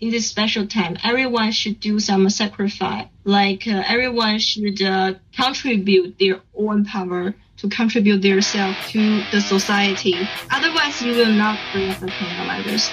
in this special time, everyone should do some sacrifice. Like uh, everyone should uh, contribute their own power to contribute themselves to the society. Otherwise, you will not break the coronavirus.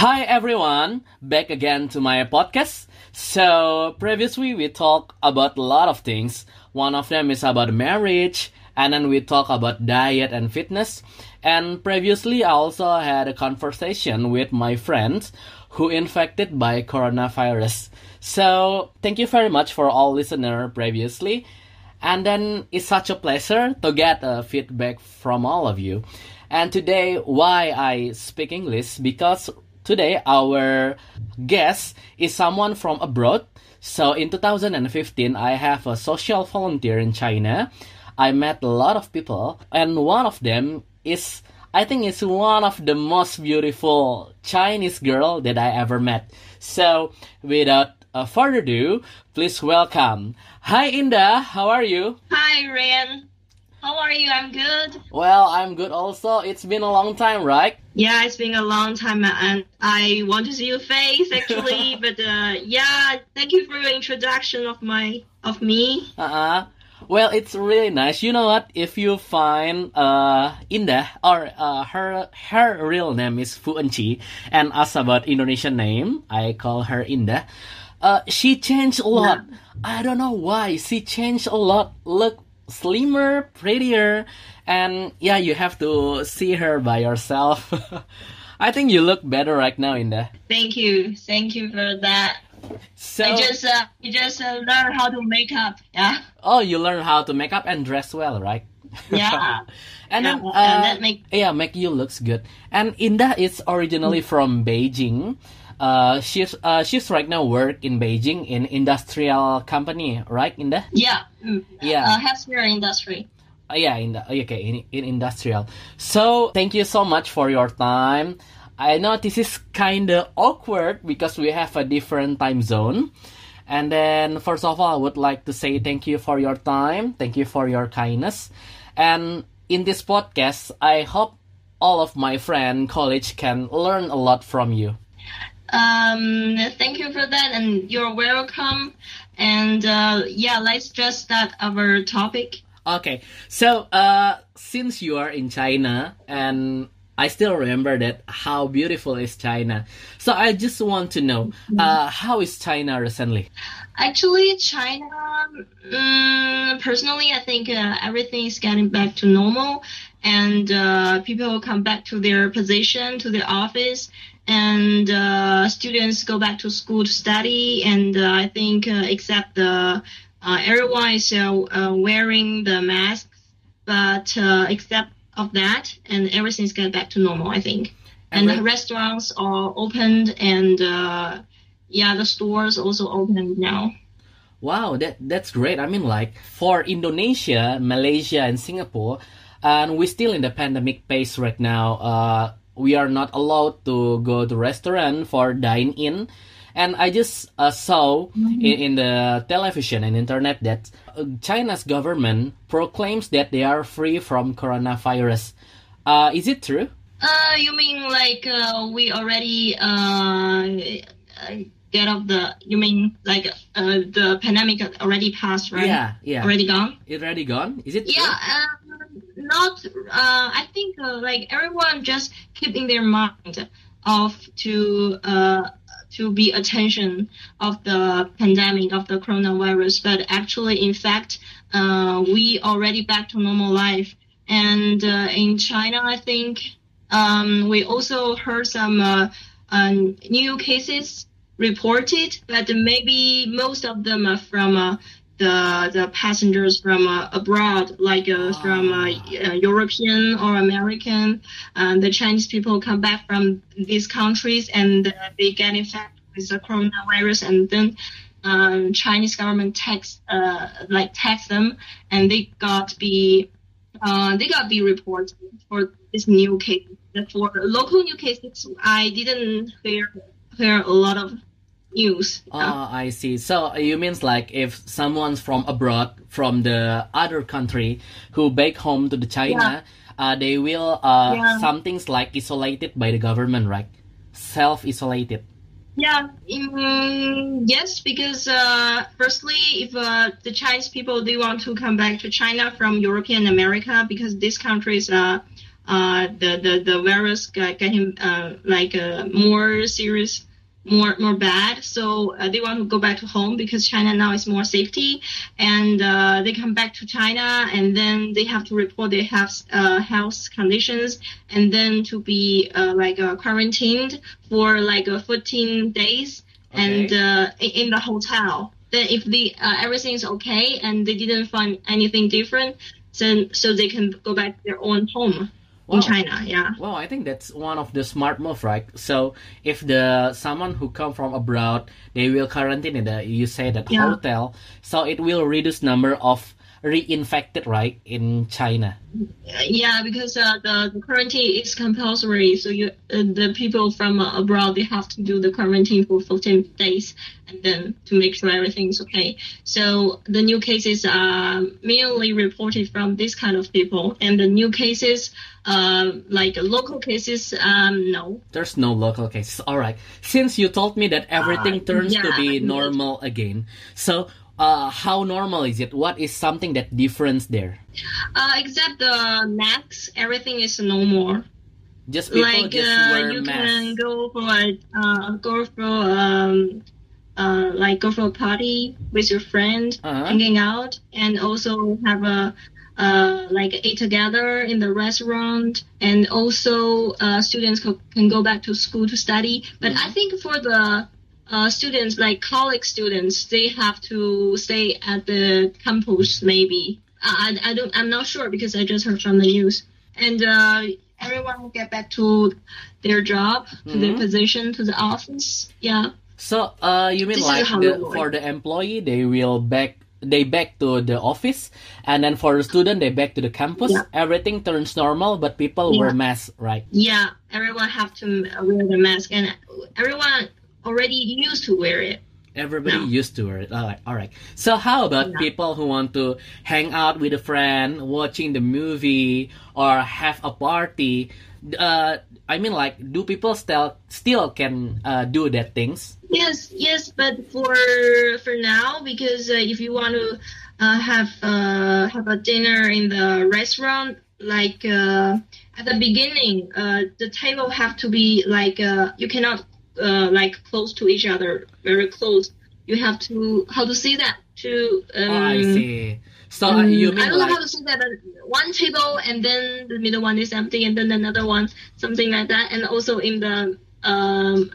Hi everyone, back again to my podcast. So previously we talked about a lot of things. One of them is about marriage, and then we talk about diet and fitness. And previously I also had a conversation with my friends who infected by coronavirus. So thank you very much for all listener previously. And then it's such a pleasure to get a feedback from all of you. And today, why I speak English? Because Today, our guest is someone from abroad. So in 2015, I have a social volunteer in China. I met a lot of people, and one of them is, I think, is one of the most beautiful Chinese girl that I ever met. So without uh, further ado, please welcome. Hi, Indah. How are you? Hi, Ryan. How are you? I'm good. Well, I'm good also. It's been a long time, right? Yeah, it's been a long time, and I want to see your face actually. but uh, yeah, thank you for your introduction of my of me. Uh uh Well, it's really nice. You know what? If you find uh Indah or uh, her her real name is Fu Enqi and ask about Indonesian name, I call her Indah. Uh, she changed a lot. Yeah. I don't know why. She changed a lot. Look slimmer, prettier, and yeah, you have to see her by yourself. I think you look better right now, Indah. Thank you, thank you for that. So I just uh, you just uh, learn how to make up, yeah. Oh, you learn how to make up and dress well, right? Yeah. and yeah, then uh, and that make yeah, make you looks good. And Indah is originally from Beijing. Uh, she's uh, she's right now work in Beijing in industrial company, right? In the yeah, mm, yeah, uh, healthcare industry. Uh, yeah, in the okay in, in industrial. So thank you so much for your time. I know this is kind of awkward because we have a different time zone. And then, first of all, I would like to say thank you for your time. Thank you for your kindness. And in this podcast, I hope all of my friend college can learn a lot from you. Um, thank you for that, and you're welcome. And uh, yeah, let's just start our topic. Okay, so uh, since you are in China, and I still remember that how beautiful is China. So I just want to know mm-hmm. uh, how is China recently? Actually, China, um, personally, I think uh, everything is getting back to normal, and uh, people come back to their position, to their office, and uh, students go back to school to study. And uh, I think, uh, except the uh, everyone is uh, wearing the masks, but except of that, and everything's get back to normal. I think, and the restaurants are opened, and yeah, the stores also open now. Wow, that that's great. I mean, like for Indonesia, Malaysia, and Singapore, and we're still in the pandemic phase right now. We are not allowed to go to restaurant for dine in and i just uh, saw mm-hmm. in, in, the television and internet that uh, china's government proclaims that they are free from coronavirus. Uh, is it true? Uh, you mean like uh, we already uh, get off the you mean like uh, the pandemic already passed right? Yeah yeah. Already gone? It already gone? Is it yeah not uh, i think uh, like everyone just keeping their mind of to uh to be attention of the pandemic of the coronavirus. But actually in fact uh, we already back to normal life. And uh, in china i think um, we also heard some uh, uh, new cases reported, but maybe most of them are from uh, the the passengers from uh, abroad, like uh, from uh, uh, European or American. the Chinese people come back from these countries and they get infected with the coronavirus, and then um, Chinese government tax like tax them, and they got be they got be reported for this new case. For local new cases, I didn't hear hear a lot of news. Yeah. Ah, I see. So you means like if someone's from abroad, from the other country, who back home to the China, uh, they will uh, Yeah. some things like isolated by the government, right? Self isolated. Yeah, mm, yes, because uh, firstly, if uh, the Chinese people they want to come back to China from European America, because these countries uh, uh, the the the virus got getting uh, like uh, more serious, more more bad. So uh, they want to go back to home because China now is more safety, and uh, they come back to China, and then they have to report their health uh, health conditions, and then to be uh, like uh, quarantined for like uh, 14 days and Okay. uh, in, the hotel. Then if the uh, everything is okay and they didn't find anything different, then so they can go back to their own home Wow. in China. Yeah. Well, I think that's one of the smart move, right? So if the someone who come from abroad, they will quarantine in the you say that Yeah. hotel, so it will reduce number of reinfected, right, in China. Yeah, because uh, the, quarantine is compulsory, so you uh, the people from uh, abroad they have to do the quarantine for 14 days, and then to make sure everything's okay. So the new cases are mainly reported from this kind of people, and the new cases, uh, like local cases, um, no. There's no local cases. All right. Since you told me that everything Uh, turns to be normal again, so uh, how normal is it? What is something that difference there? Uh, except the masks, everything is no more. Just people like just uh, wear you masks. can go for a uh, go for um uh like go for a party with your friend Uh-huh. hanging out and also have a uh like eat together in the restaurant and also uh students co- can go back to school to study but Mm-hmm. i think for the uh, students like college students they have to stay at the campus maybe I, I don't i'm not sure because i just heard from the news and uh, everyone will get back to their job to their Mhm. position to the office yeah So, uh, you mean This like the, for the employee, they will back they back to the office, and then for the student, they back to the campus. Yeah. Everything turns normal, but people wear Yeah. masks, right? yeah everyone have to wear the mask and everyone already used to wear it Everybody No. used to wear it. All right, all right. So, how about Yeah. people who want to hang out with a friend, watching the movie, or have a party? Uh, I mean, like, do people still still can uh, do that things? Yes, yes, but for for now, because uh, if you want to uh, have uh, have a dinner in the restaurant, like uh, at the beginning, uh, the table have to be like uh, you cannot uh, like close to each other, very close. You have to how to see that to. Um, oh, I see. So um, you I don't know how to say that, but one table and then the middle one is empty, and then another one, something like that. And also in the um,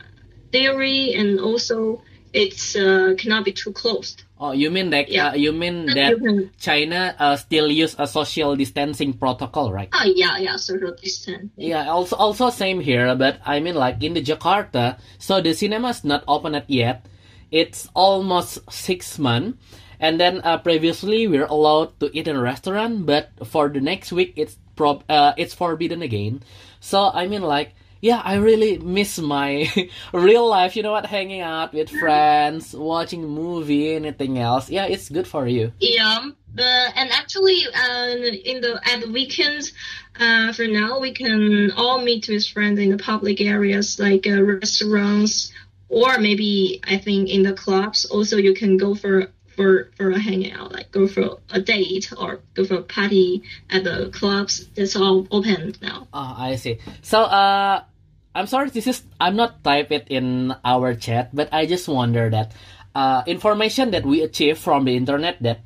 theory, and also it's uh, cannot be too close. Oh, you mean that? Yeah. uh, you mean that China uh, still use a social distancing protocol, right? oh yeah, yeah, social distance. Yeah, also also same here, but I mean like in the Jakarta, so the cinema's not open yet. It's almost six months, and then uh, previously we are allowed to eat in a restaurant, but for the next week it's prob uh, it's forbidden again. So I mean like yeah, I really miss my real life. You know what, hanging out with friends, watching movie, anything else. Yeah, it's good for you. Yeah, but and actually, uh, in the at the weekends, uh, for now we can all meet with friends in the public areas like uh, restaurants or maybe I think in the clubs. Also, you can go for for for a hangout, like go for a date or go for a party at the clubs. That's all open now. Oh, I see. So, uh, I'm sorry. This is I'm not type it in our chat, but I just wonder that uh, information that we achieve from the internet that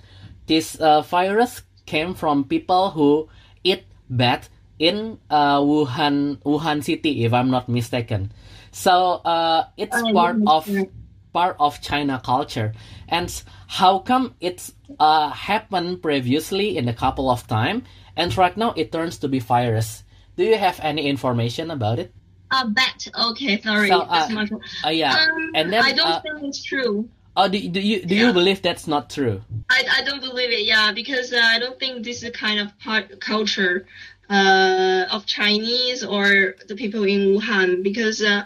this uh, virus came from people who eat bat in uh, Wuhan, Wuhan city, if I'm not mistaken. So, uh, it's Oh, part of part of China culture. And how come it's uh, happened previously in a couple of time, and right now it turns to be virus? Do you have any information about it? Uh, bet. Okay, sorry. So, That's uh, my. Uh, yeah, Um, and then I don't uh, think it's true. oh, do, do you do you believe that's not true? I, I don't believe it, yeah, because uh, I don't think this is a kind of part culture uh, of Chinese or the people in Wuhan. Because uh,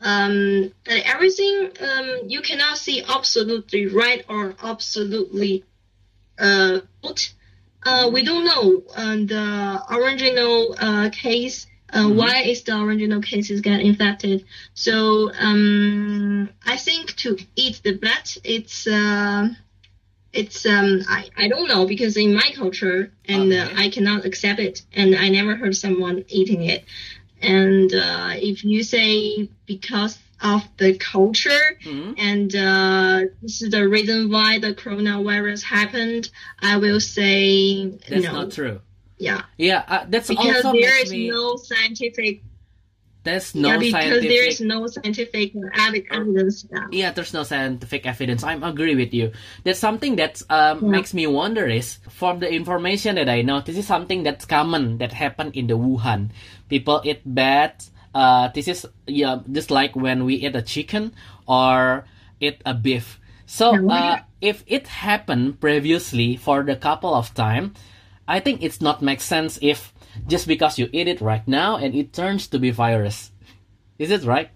um, everything um, you cannot see absolutely right or absolutely uh. Uh, we don't know uh, the original uh, case. Uh, Mhm. Why is the original cases get infected? So um, I think to eat the bat, it's uh, it's um, I, I don't know because in my culture and uh, I cannot accept it, and I never heard someone eating it. And uh, if you say because of the culture Mhm. and uh, this is the reason why the coronavirus happened, I will say That's no. not true. Yeah, Yeah, uh, that's because also there makes me. no scientific. there's no yeah, because scientific. there is no scientific evidence. Yeah. yeah there's no scientific evidence i agree with you that's something that um, Yeah. makes me wonder is from the information that i know this is something that's common that happened in the wuhan people eat bats uh, this is yeah just like when we eat a chicken or eat a beef so uh, if it happened previously for the couple of time i think it's not make sense if just because you eat it right now and it turns to be virus. Is it right?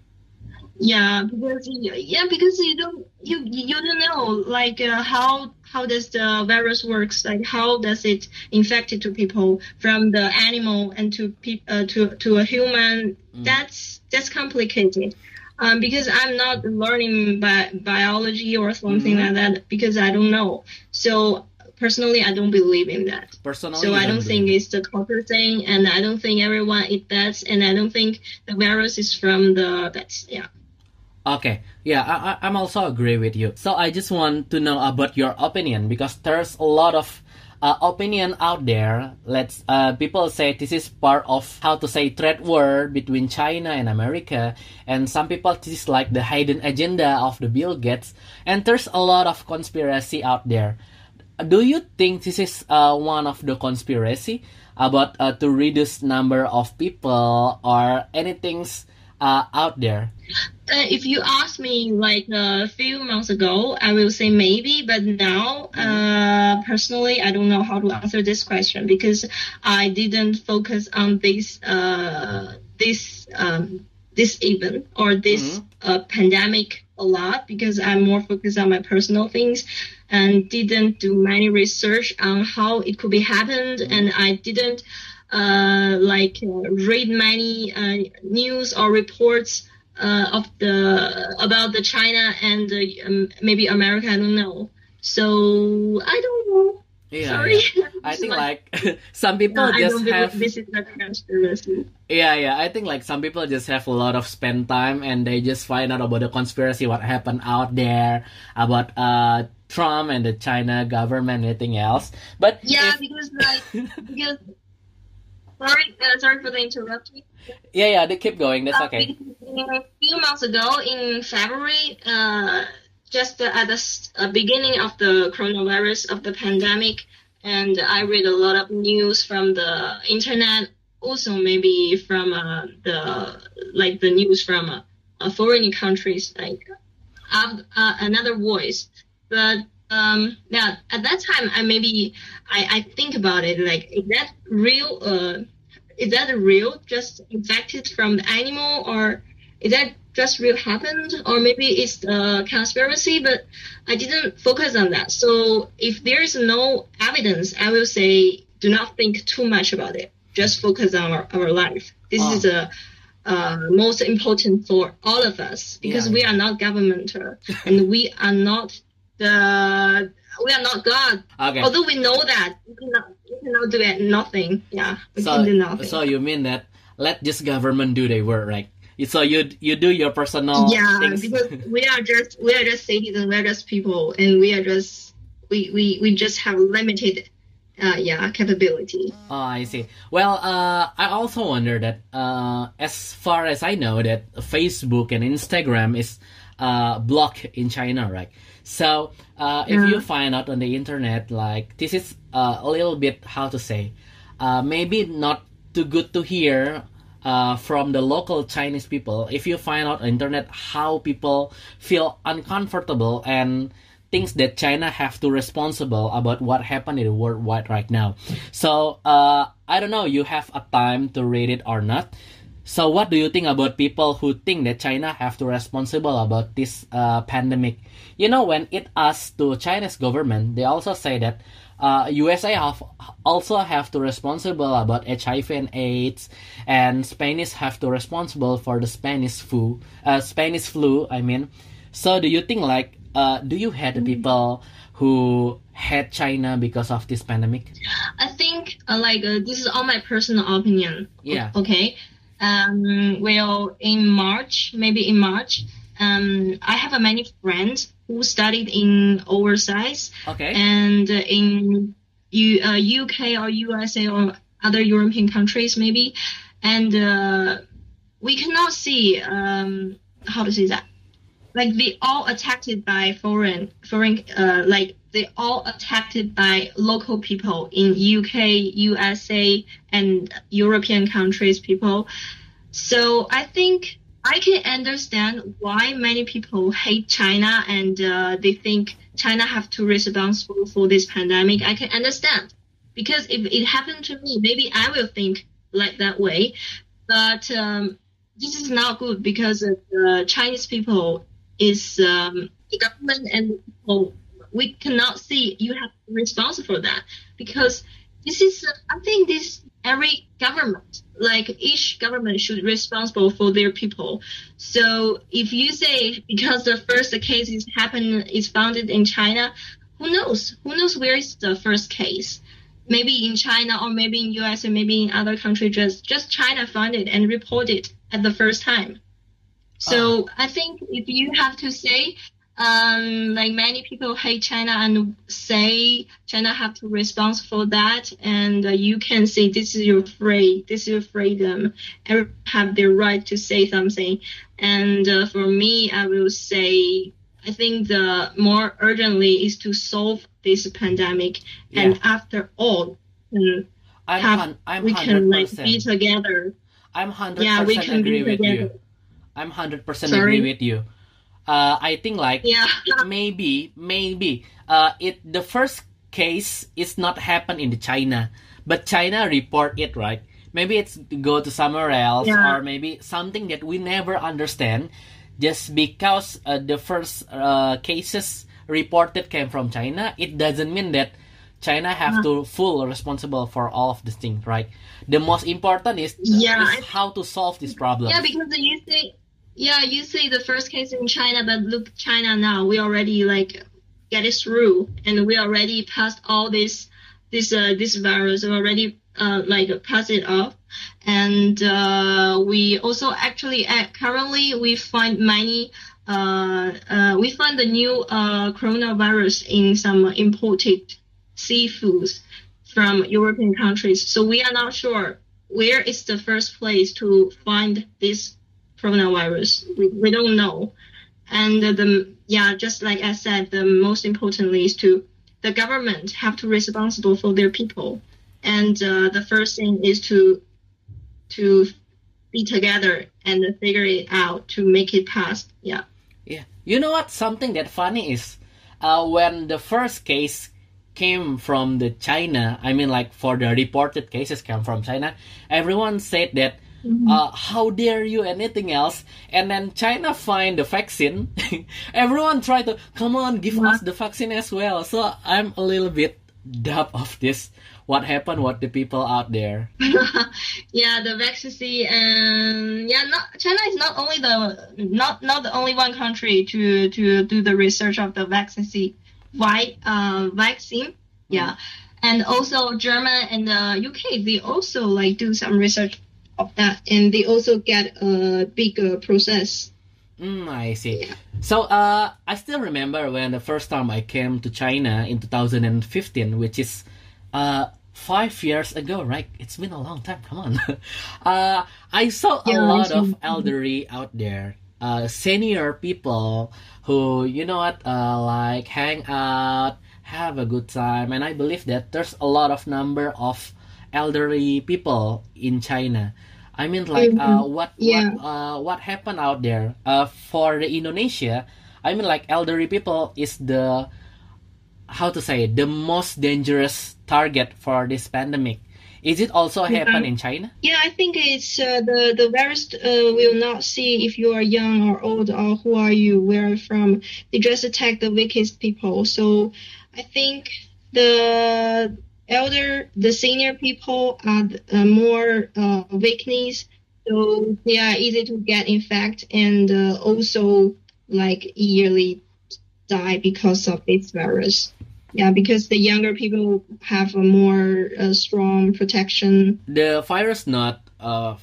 Yeah, because yeah, because you don't you you don't know like uh, how how does the virus works like how does it infect it to people from the animal and to pe- uh, to to a human. That's that's complicated. Um, because I'm not learning bi- biology or something Mhm. like that because I don't know. So personally I don't believe in that personally so I don't think it's the culture thing and I don't think everyone eat bats and I don't think the virus is from the bats yeah Okay, yeah, I, I, I'm also agree with you. So I just want to know about your opinion because there's a lot of uh, opinion out there. Let's uh, people say this is part of how to say trade war between China and America, and some people this is like the hidden agenda of the Bill Gates. And there's a lot of conspiracy out there. Do you think this is uh, one of the conspiracy about uh, to reduce number of people or anything's uh, out there? Uh, if you ask me like a few months ago, I will say maybe, but now, uh, personally, I don't know how to answer this question because I didn't focus on this, uh, this, um, this event or this uh, pandemic a lot because I'm more focused on my personal things and didn't do many research on how it could be happened and I didn't uh, like uh, read many uh, news or reports uh, of the about the China and um, maybe America. I don't know. So I don't know. Yeah, Sorry. yeah. I think like some people just have this is a conspiracy. yeah yeah I think like some people just have a lot of spend time and they just find out about the conspiracy what happened out there about uh Trump and the China government anything else but Yeah, if- because like because sorry, uh, sorry for the interruption. yeah yeah they keep going that's Uh, okay because A few months ago in February, uh, just at the uh, beginning of the coronavirus of the pandemic, and I read a lot of news from the internet, also maybe from uh, the like the news from uh, uh, foreign countries, like uh, uh, another voice. But um, yeah, at that time, I maybe I, I think about it like is that real? Uh, is that real? Just infected from the animal, or is that just real happened, or maybe it's a conspiracy? But I didn't focus on that. So if there is no evidence, I will say do not think too much about it. Just focus on our, our life. This Oh. is a uh, most important for all of us because Yeah, we are not government and we are not the we are not God. okay Although we know that we cannot, we cannot do it, nothing. Yeah, we so can do nothing. so you mean that let this government do their work right so you you do your personal yeah, things because we are just we are just citizens, we are just people, and we are just we we, we just have limited, uh, yeah, capability. Oh, I see. Well, uh, I also wonder that, uh, as far as I know, that Facebook and Instagram is uh, blocked in China, right? So, uh, if you find out on the internet, like this is uh, a little bit how to say, uh, maybe not too good to hear. Uh, from the local Chinese people, if you find out on internet how people feel uncomfortable and things that China have to responsible about what happened in the worldwide right now. So uh, I don't know. You have a time to read it or not. So what do you think about people who think that China have to responsible about this uh, pandemic? You know, when it asked to Chinese government, they also say that uh, USA have also have to responsible about HIV and AIDS, and Spanish have to responsible for the Spanish flu. Uh, Spanish flu, I mean. So do you think like uh, do you hate the people who hate China because of this pandemic? I think uh, like uh, this is all my personal opinion. Yeah. Okay. Um, well, in March, maybe in March, um, I have a many friends who studied in overseas Okay. and uh, in U, uh, UK or USA or other European countries maybe, and uh, we cannot see um, how to say that. Like they all attacked by foreign foreign uh, like they all attacked by local people in UK, USA, and European countries people. So I think I can understand why many people hate China and uh, they think China have to responsible for this pandemic. I can understand because if it happened to me, maybe I will think like that way. But um, this is not good because uh, the Chinese people is um, the government and people. We cannot see you have responsible for that because this is uh, I think this every government like each government should responsible for their people. So if you say because the first case is happened is founded in China, who knows? Who knows where is the first case? Maybe in China or maybe in US or maybe in other country. Just just China found it and reported at the first time. So I think if you have to say um, like many people hate China and say China have to respond for that, and uh, you can say this is your free, this is your freedom, everyone have their right to say something. And uh, for me, I will say I think the more urgently is to solve this pandemic, and after all, um, I'm have, hun- I'm we can like be together. I'm hundred Yeah, we percent can agree with you. together. I'm hundred percent agree with you. Uh, I think like Yeah. maybe maybe uh, it the first case is not happen in the China, but China report it right. Maybe it's go to somewhere else Yeah. or maybe something that we never understand. Just because uh, the first uh, cases reported came from China, it doesn't mean that China have to full responsible for all of these things, right? The most important is, Yeah, is how to solve this problem. Yeah, because you say, yeah, you say the first case in China, but look, China now we already like get it through, and we already passed all this, this, uh, this virus. We already uh, like pass it off, and uh, we also actually uh, currently we find many. Uh, uh, we find the new uh, coronavirus in some imported seafoods from European countries. So we are not sure where is the first place to find this coronavirus. We, we don't know. And the yeah, just like I said, the most importantly is to the government have to responsible for their people. And uh, the first thing is to to be together and figure it out to make it pass. Yeah. Yeah. You know what? Something that funny is uh, when the first case came from the China, I mean like for the reported cases came from China, everyone said that uh, how dare you anything else? And then China find the vaccine. Everyone try to come on give us the vaccine as well. So I'm a little bit doubt of this. What happened what the people out there? Yeah, the vaccine and yeah, not China is not only the not not the only one country to to do the research of the vaccine, why uh, vaccine. Yeah, and also German and the UK they also like do some research of that, and they also get a big uh, process. Mm, I see. So, uh, I still remember when the first time I came to China in 2015, which is uh, five years ago, right? It's been a long time. Come on. uh, I saw a Yeah, lot of elderly out there, uh, senior people who, you know what, uh, like hang out, have a good time, and I believe that there's a lot of number of elderly people in China. I mean, like, uh, what Yeah. what uh, what happened out there uh, for the Indonesia? I mean, like, elderly people is the how to say the most dangerous target for this pandemic. Is it also Yeah. happen in China? Yeah, I think it's uh, the the virus uh, will not see if you are young or old or who are you, where are you from. They just attack the weakest people. So I think the elder, the senior people are uh, more uh, weakness, so they are easy to get infected and uh, also like yearly die because of this virus. Yeah, because the younger people have a more uh, strong protection The virus not uh,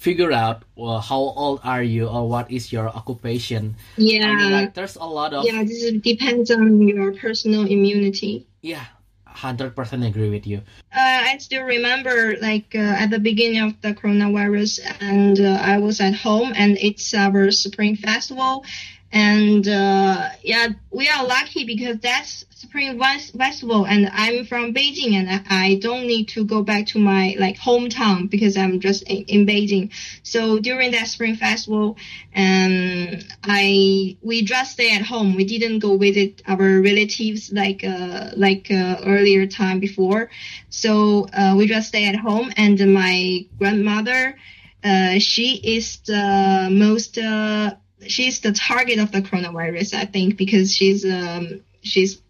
figure out well, how old are you or what is your occupation. Yeah, like there's a lot of yeah. This depends on your personal immunity. yeah, hundred percent agree with you. Uh, I still remember, like uh, at the beginning of the coronavirus, and uh, I was at home, and it's our Spring Festival, and uh, yeah, we are lucky because that's Spring Festival, and I'm from Beijing, and I, don't need to go back to my like hometown because I'm just in, in Beijing. So during that Spring Festival, um, I we just stay at home. We didn't go visit our relatives like uh, like uh, earlier time before. So uh, we just stay at home, and my grandmother, uh, she is the most, uh, she's the target of the coronavirus, I think, because she's um, she's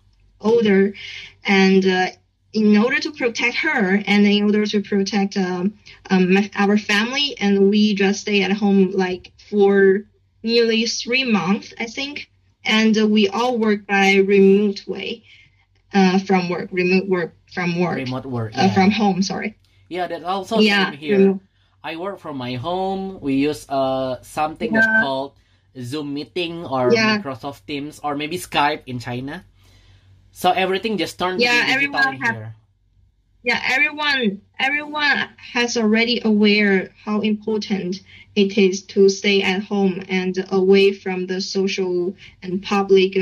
older, and uh, in order to protect her and in order to protect um, um, my- our family, and we just stay at home like for nearly three months, I think, and uh, we all work by remote way. Uh, from work, remote work from work Remote work. uh, yeah. from home. Sorry. yeah, that's also yeah. same here. remote. I work from my home. We use uh something that's called Zoom meeting or Yeah. Microsoft Teams or maybe Skype in China. So everything just turned Yeah, everyone have- here. Yeah, everyone everyone has already aware how important it is to stay at home and away from the social and public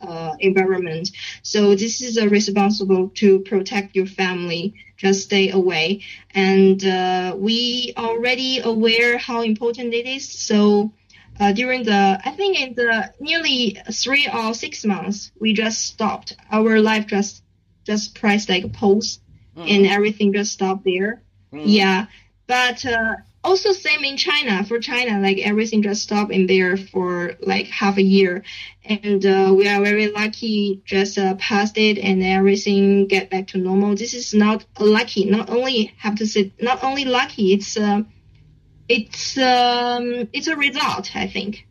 uh, environment. So this is a responsible to protect your family. Just stay away, and uh, we already aware how important it is. So. Uh, during the, I think in the nearly three or six months, we just stopped. Our life just, just pressed like a pause Mm. and everything just stopped there. Mm. Yeah, but uh, also same in China. For China, like everything just stopped in there for like half a year, and uh, we are very lucky just uh, passed it and everything get back to normal. This is not lucky. Not only have to say not only lucky. It's uh, it's um, it's a result. I think.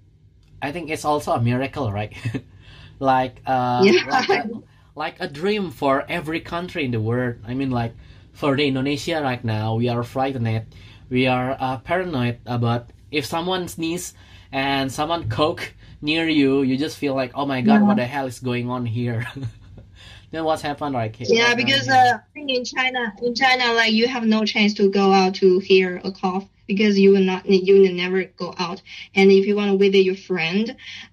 I think it's also a miracle, right? like uh Yeah. like, a, like a dream for every country in the world. I mean like for the Indonesia right now, we are frightened. We are uh, paranoid about if someone sneeze and someone coke near you, you just feel like, oh my god, Yeah. what the hell is going on here? then what's happened right here? Yeah, because uh, in China, in China, like you have no chance to go out to hear a cough because you will not, you will never go out. And if you want to visit your friend,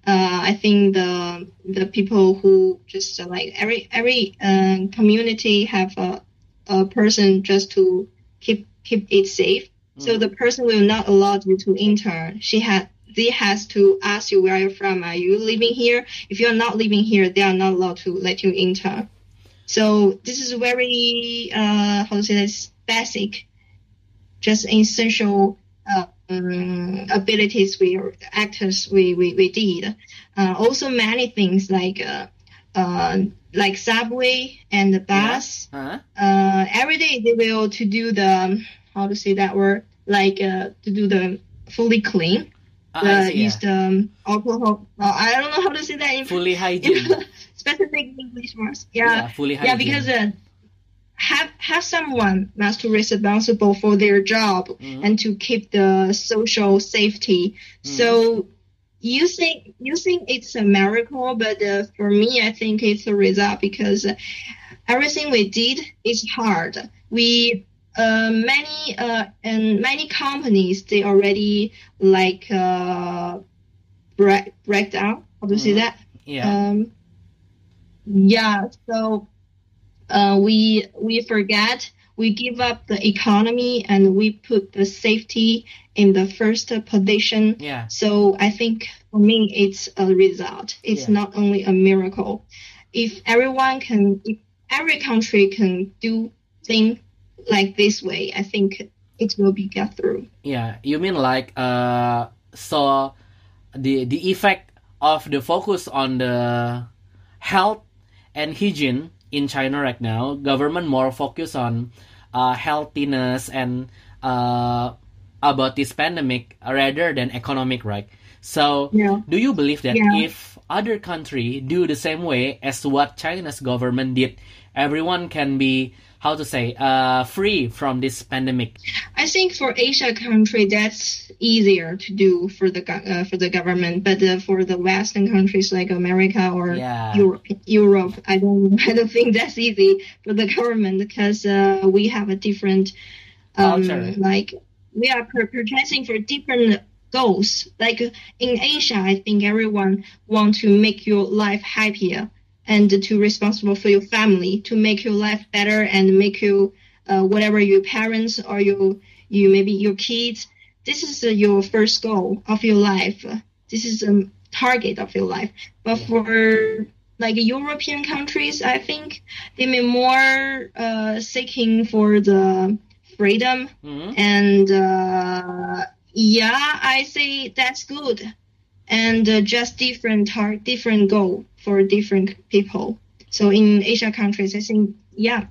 uh, I think the the people who just uh, like every every uh, community have a a person just to keep keep it safe. So Mhm. the person will not allow you to enter. She had they has to ask you where you're from. Are you living here? If you're not living here, they are not allowed to let you enter. So this is very uh, how to say this basic, just essential uh, um, abilities we actors we we, we did. Uh, also many things like uh, uh, like subway and the bus. Huh? Uh, every day they will to do the how to say that word like uh, to do the fully clean. Ah, I Uh, see, use the um, alcohol. I don't know how to say that in, Fully hygiene. specific English words. yeah, Yeah, fully hygiene. yeah, because uh, have have someone must be responsible for their job Mhm. and to keep the social safety. Mm. So you think you think it's a miracle, but uh, for me, I think it's a result because everything we did is hard. We uh, many uh, and many companies they already like uh, break break down. How to say Mhm. that? yeah. Um, yeah, so uh, we we forget we give up the economy and we put the safety in the first position. yeah. So I think for me it's a result. It's Yeah. not only a miracle. If everyone can, if every country can do thing like this way, I think it will be get through. Yeah, you mean like uh, so the the effect of the focus on the health and hygiene in China right now, government more focus on uh, healthiness and uh, about this pandemic rather than economic, right? So, Yeah. do you believe that Yeah. if other country do the same way as what China's government did, everyone can be how to say uh, free from this pandemic? I think for Asia country that's easier to do for the uh, for the government, but uh, for the Western countries like America or Yeah. Europe, Europe, I don't I don't think that's easy for the government because uh, we have a different um, Culture. like we are purchasing for different goals. Like in Asia, I think everyone want to make your life happier and to responsible for your family to make your life better and make you uh, whatever your parents or your you maybe your kids. This is uh, your first goal of your life. This is a target of your life. But for like European countries, I think they may more uh, seeking for the freedom Mhm. and uh, yeah, I say that's good, and uh, just different tar- different goal for different people. So in Asia countries, I think yeah,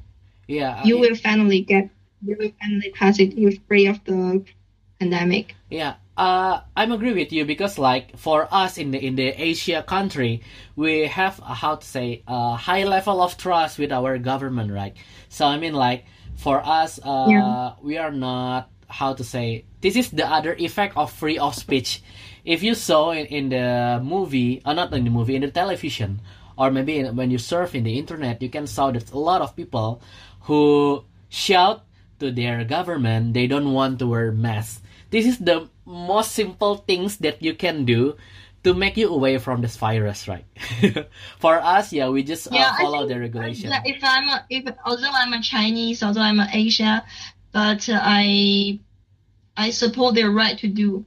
Yeah, you uh, will finally get you will finally pass it. You're free of the pandemic. Yeah, uh, I'm agree with you because like for us in the in the Asia country, we have a, how to say a high level of trust with our government, right? So I mean like for us, uh, Yeah. we are not how to say this is the other effect of free of speech. If you saw in, in the movie, or not in the movie, in the television, or maybe in, when you surf in the internet, you can saw that a lot of people who shout to their government they don't want to wear masks. This is the most simple things that you can do to make you away from this virus, right? For us, yeah, we just uh, Yeah, follow think, the regulation. uh, If I'm a, if although I'm a Chinese, although I'm an Asia, but I I support their right to do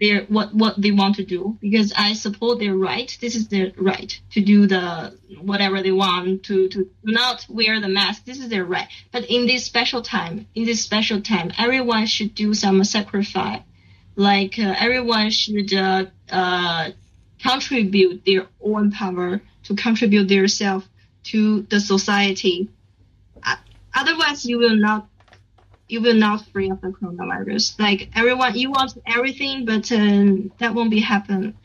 their what what they want to do because I support their right. This is their right to do the whatever they want to to not wear the mask. This is their right. But in this special time, in this special time, everyone should do some sacrifice. Like uh, everyone should uh, uh, contribute their own power to contribute themselves to the society. Otherwise, you will not you will not free of the coronavirus. Like everyone, you want everything, but um, that won't be happen.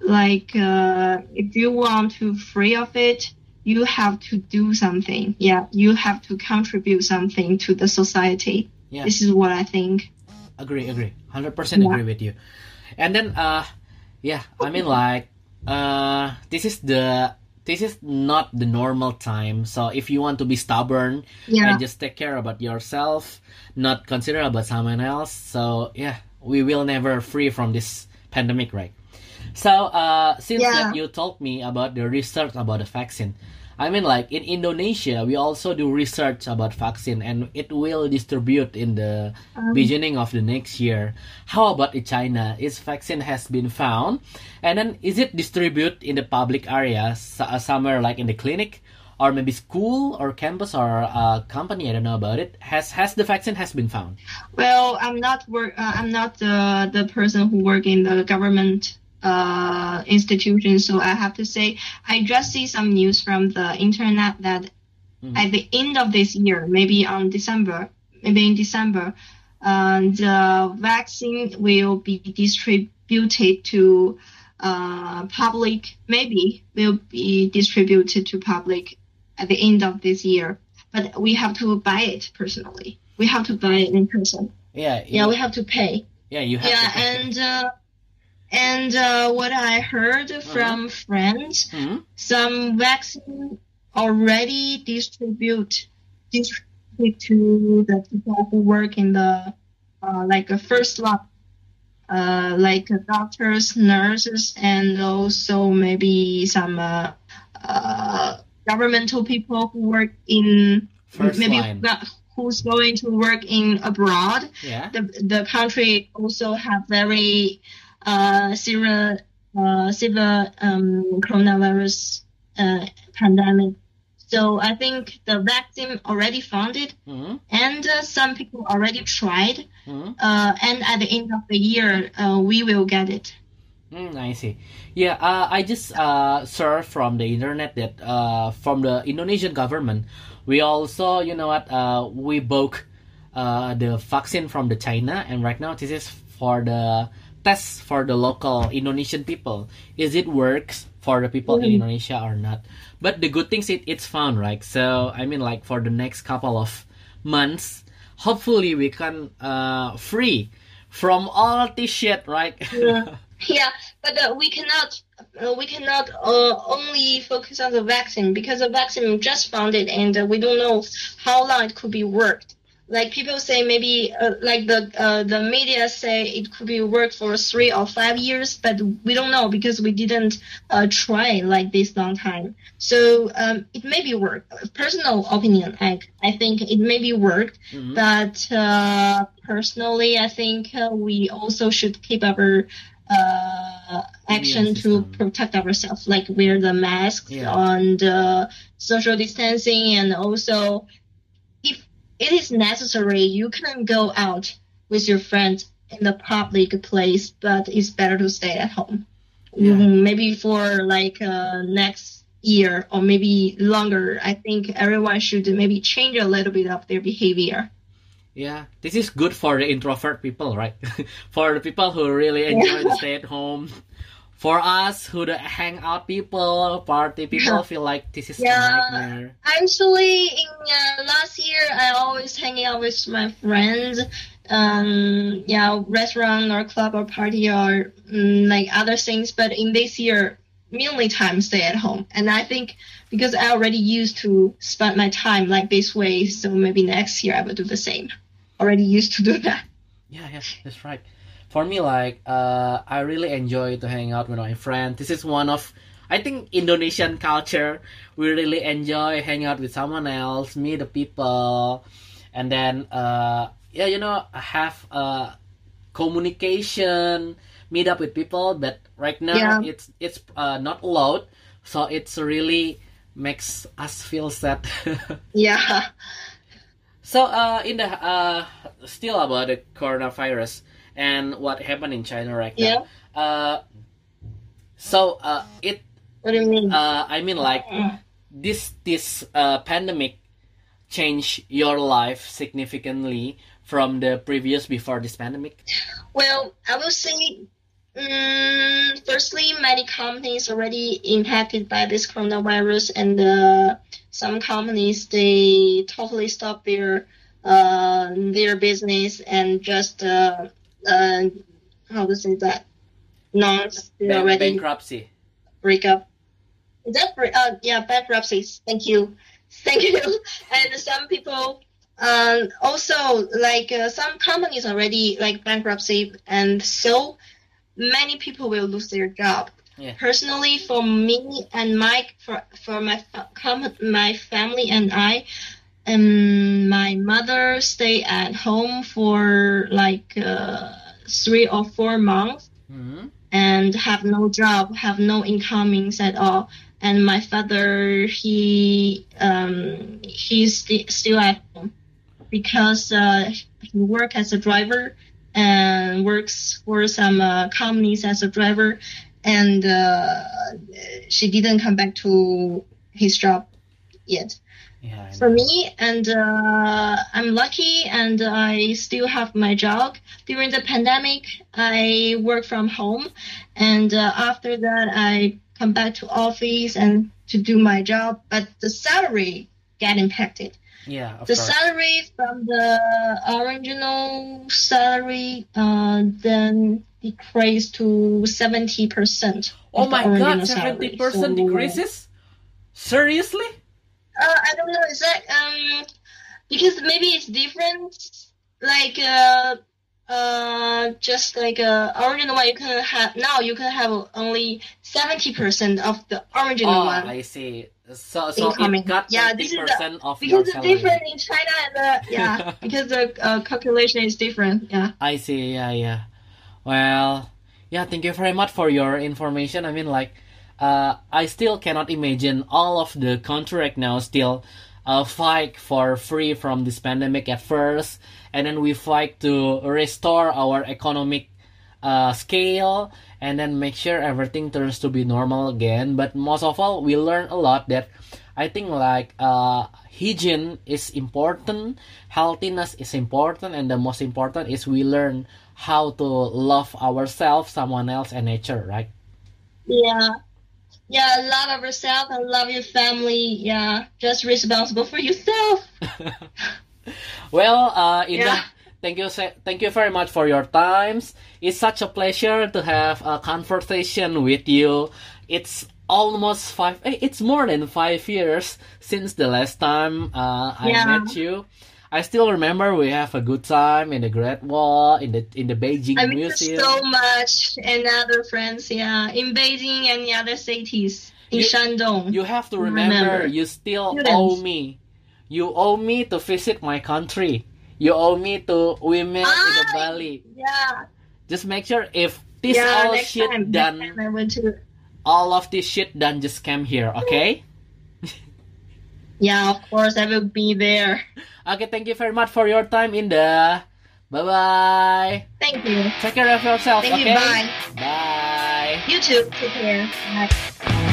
Like uh, if you want to free of it, you have to do something. Yeah, you have to contribute something to the society. Yeah. This is what I think. agree agree 100% agree with you and then uh yeah i mean like uh this is the this is not the normal time so if you want to be stubborn Yeah. and just take care about yourself not consider about someone else so yeah we will never free from this pandemic right so uh since Yeah. that you told me about the research about the vaccine I mean, like in Indonesia, we also do research about vaccine, and it will distribute in the Um, beginning of the next year. How about in China? Is vaccine has been found, and then is it distribute in the public area, so- uh, somewhere like in the clinic, or maybe school or campus or uh, company? I don't know about it. Has has the vaccine has been found? Well, I'm not work. Uh, I'm not the the person who work in the government uh institution, so I have to say I just see some news from the internet that Mhm. at the end of this year, maybe on December, maybe in December, uh, the vaccine will be distributed to uh public. Maybe will be distributed to public at the end of this year. But we have to buy it personally. We have to buy it in person. Yeah, Yeah, we have to pay. yeah, you have. Yeah, to- and uh, and uh, what I heard from friends, Mhm. some vaccine already distribute distribute to the people who work in the uh, like a first line, uh, like doctors, nurses, and also maybe some uh, uh, governmental people who work in First maybe line. who's going to work in abroad Yeah. the the country also have very uh severe uh severe um coronavirus uh pandemic So I think the vaccine already found it, Mhm. and uh, some people already tried. Mhm. Uh, and at the end of the year, uh, we will get it. Mm, I see. Yeah, uh, I just uh, saw from the internet that uh, from the Indonesian government, we also, you know what, uh, we bought uh, the vaccine from the China, and right now this is for the test for the local Indonesian people. Is it works for the people in Mhm. Indonesia or not? But the good thing is it, it's found, right? So I mean, like for the next couple of months, hopefully we can uh, free from all this shit, right? Yeah. Yeah, but uh, we cannot uh, we cannot uh, only focus on the vaccine because the vaccine we just found it and uh, we don't know how long it could be worked. Like people say, maybe uh, like the uh, the media say it could be work for three or five years, but we don't know because we didn't uh, try like this long time. So um, it may be work. Personal opinion, I I think it may be worked, Mhm. but uh, personally, I think uh, we also should keep our uh, action to protect ourselves, like wear the masks Yeah. and uh, social distancing, and also it is necessary, you can go out with your friends in the public place, but it's better to stay at home. Yeah. Mm, Maybe for like uh, next year or maybe longer, I think everyone should maybe change a little bit of their behavior. Yeah, this is good for the introvert people, right? for the people who really enjoy to stay at home. For us who the hangout people, party people, feel like this is Yeah. a nightmare. Actually, in uh, last year, I always hang out with my friends. Um, yeah, restaurant or club or party or mm, like other things. But in this year, mainly time stay at home. And I think because I already used to spend my time like this way, so maybe next year I will do the same. Already used to do that. Yeah, yes, that's right. For me, like, uh, I really enjoy to hang out with my friends. This is one of, I think, Indonesian culture. We really enjoy hang out with someone else, meet the people, and then, uh, yeah, you know, have uh, communication, meet up with people. But right now, Yeah. it's it's uh, not allowed, so it's really makes us feel sad. Yeah. So, uh, in the uh, still about the coronavirus and what happened in China right now. Uh, so, uh, it, What do you mean? uh, I mean, like this this uh, pandemic changed your life significantly from the previous before this pandemic. Well, I will say, um, firstly, many companies already impacted by this coronavirus, and uh, some companies they totally stop their uh, their business and just uh, uh, how to say that they already bankruptcy. break up. Is that? Uh, yeah, bankruptcies. Thank you, thank you. and some people, um, also like uh, some companies already like bankruptcy, and so many people will lose their job. Yeah. Personally, for me and my for for my fa- com- my family and I, um, my mother stay at home for like uh, three or four months Mhm. and have no job, have no incomings at all. And my father, he um, he's st- still at home because uh, he work as a driver and works for some uh, companies as a driver, and uh, she didn't come back to his job yet Yeah. For me and uh, i'm lucky and i still have my job during the pandemic i work from home and uh, after that i come back to office and to do my job but the salary get impacted Yeah. Of the course. salary from the original salary uh, then decreased to 70% Oh my God! Seventy percent So- decreases. Seriously? Uh, I don't know. Is that um because maybe it's different? Like uh uh just like uh original one you can have now you can have only seventy percent of the original Oh, one I see. So, so incoming. it got Yeah, this is the- percent of because it's different in China and uh, yeah because the uh, calculation is different. Yeah. I see. Yeah, yeah. Well, yeah. Thank you very much for your information. I mean, like, uh, I still cannot imagine all of the country right now still uh, fight for free from this pandemic at first, and then we fight to restore our economic uh, scale, and then make sure everything turns to be normal again. But most of all, we learn a lot that I think like uh, hygiene is important, healthiness is important, and the most important is we learn how to love ourselves, someone else, and nature, right? Yeah. Yeah, love yourself and love your family. Yeah, just responsible for yourself. well, uh, Yeah. thank you, thank you very much for your times. It's such a pleasure to have a conversation with you. It's almost five. eh, It's more than five years since the last time uh, I Yeah. met you. I still remember we have a good time in the Great Wall, in the in the Beijing I miss Museum. you so much and other friends, yeah, in Beijing and the other cities in You- Shandong. You have to remember, Remember. you still Students. owe me. You owe me to visit my country. You owe me to we met in the Ah, Bali. yeah, Just make sure if this yeah. all shit time, done, I went to. all of this shit done, just come here, okay? Yeah, of course I will be there. Okay, thank you very much for your time, Indah. Bye bye. Thank you. Take care of yourself, Thank okay? you. Bye. Bye. You too. Take care. Bye.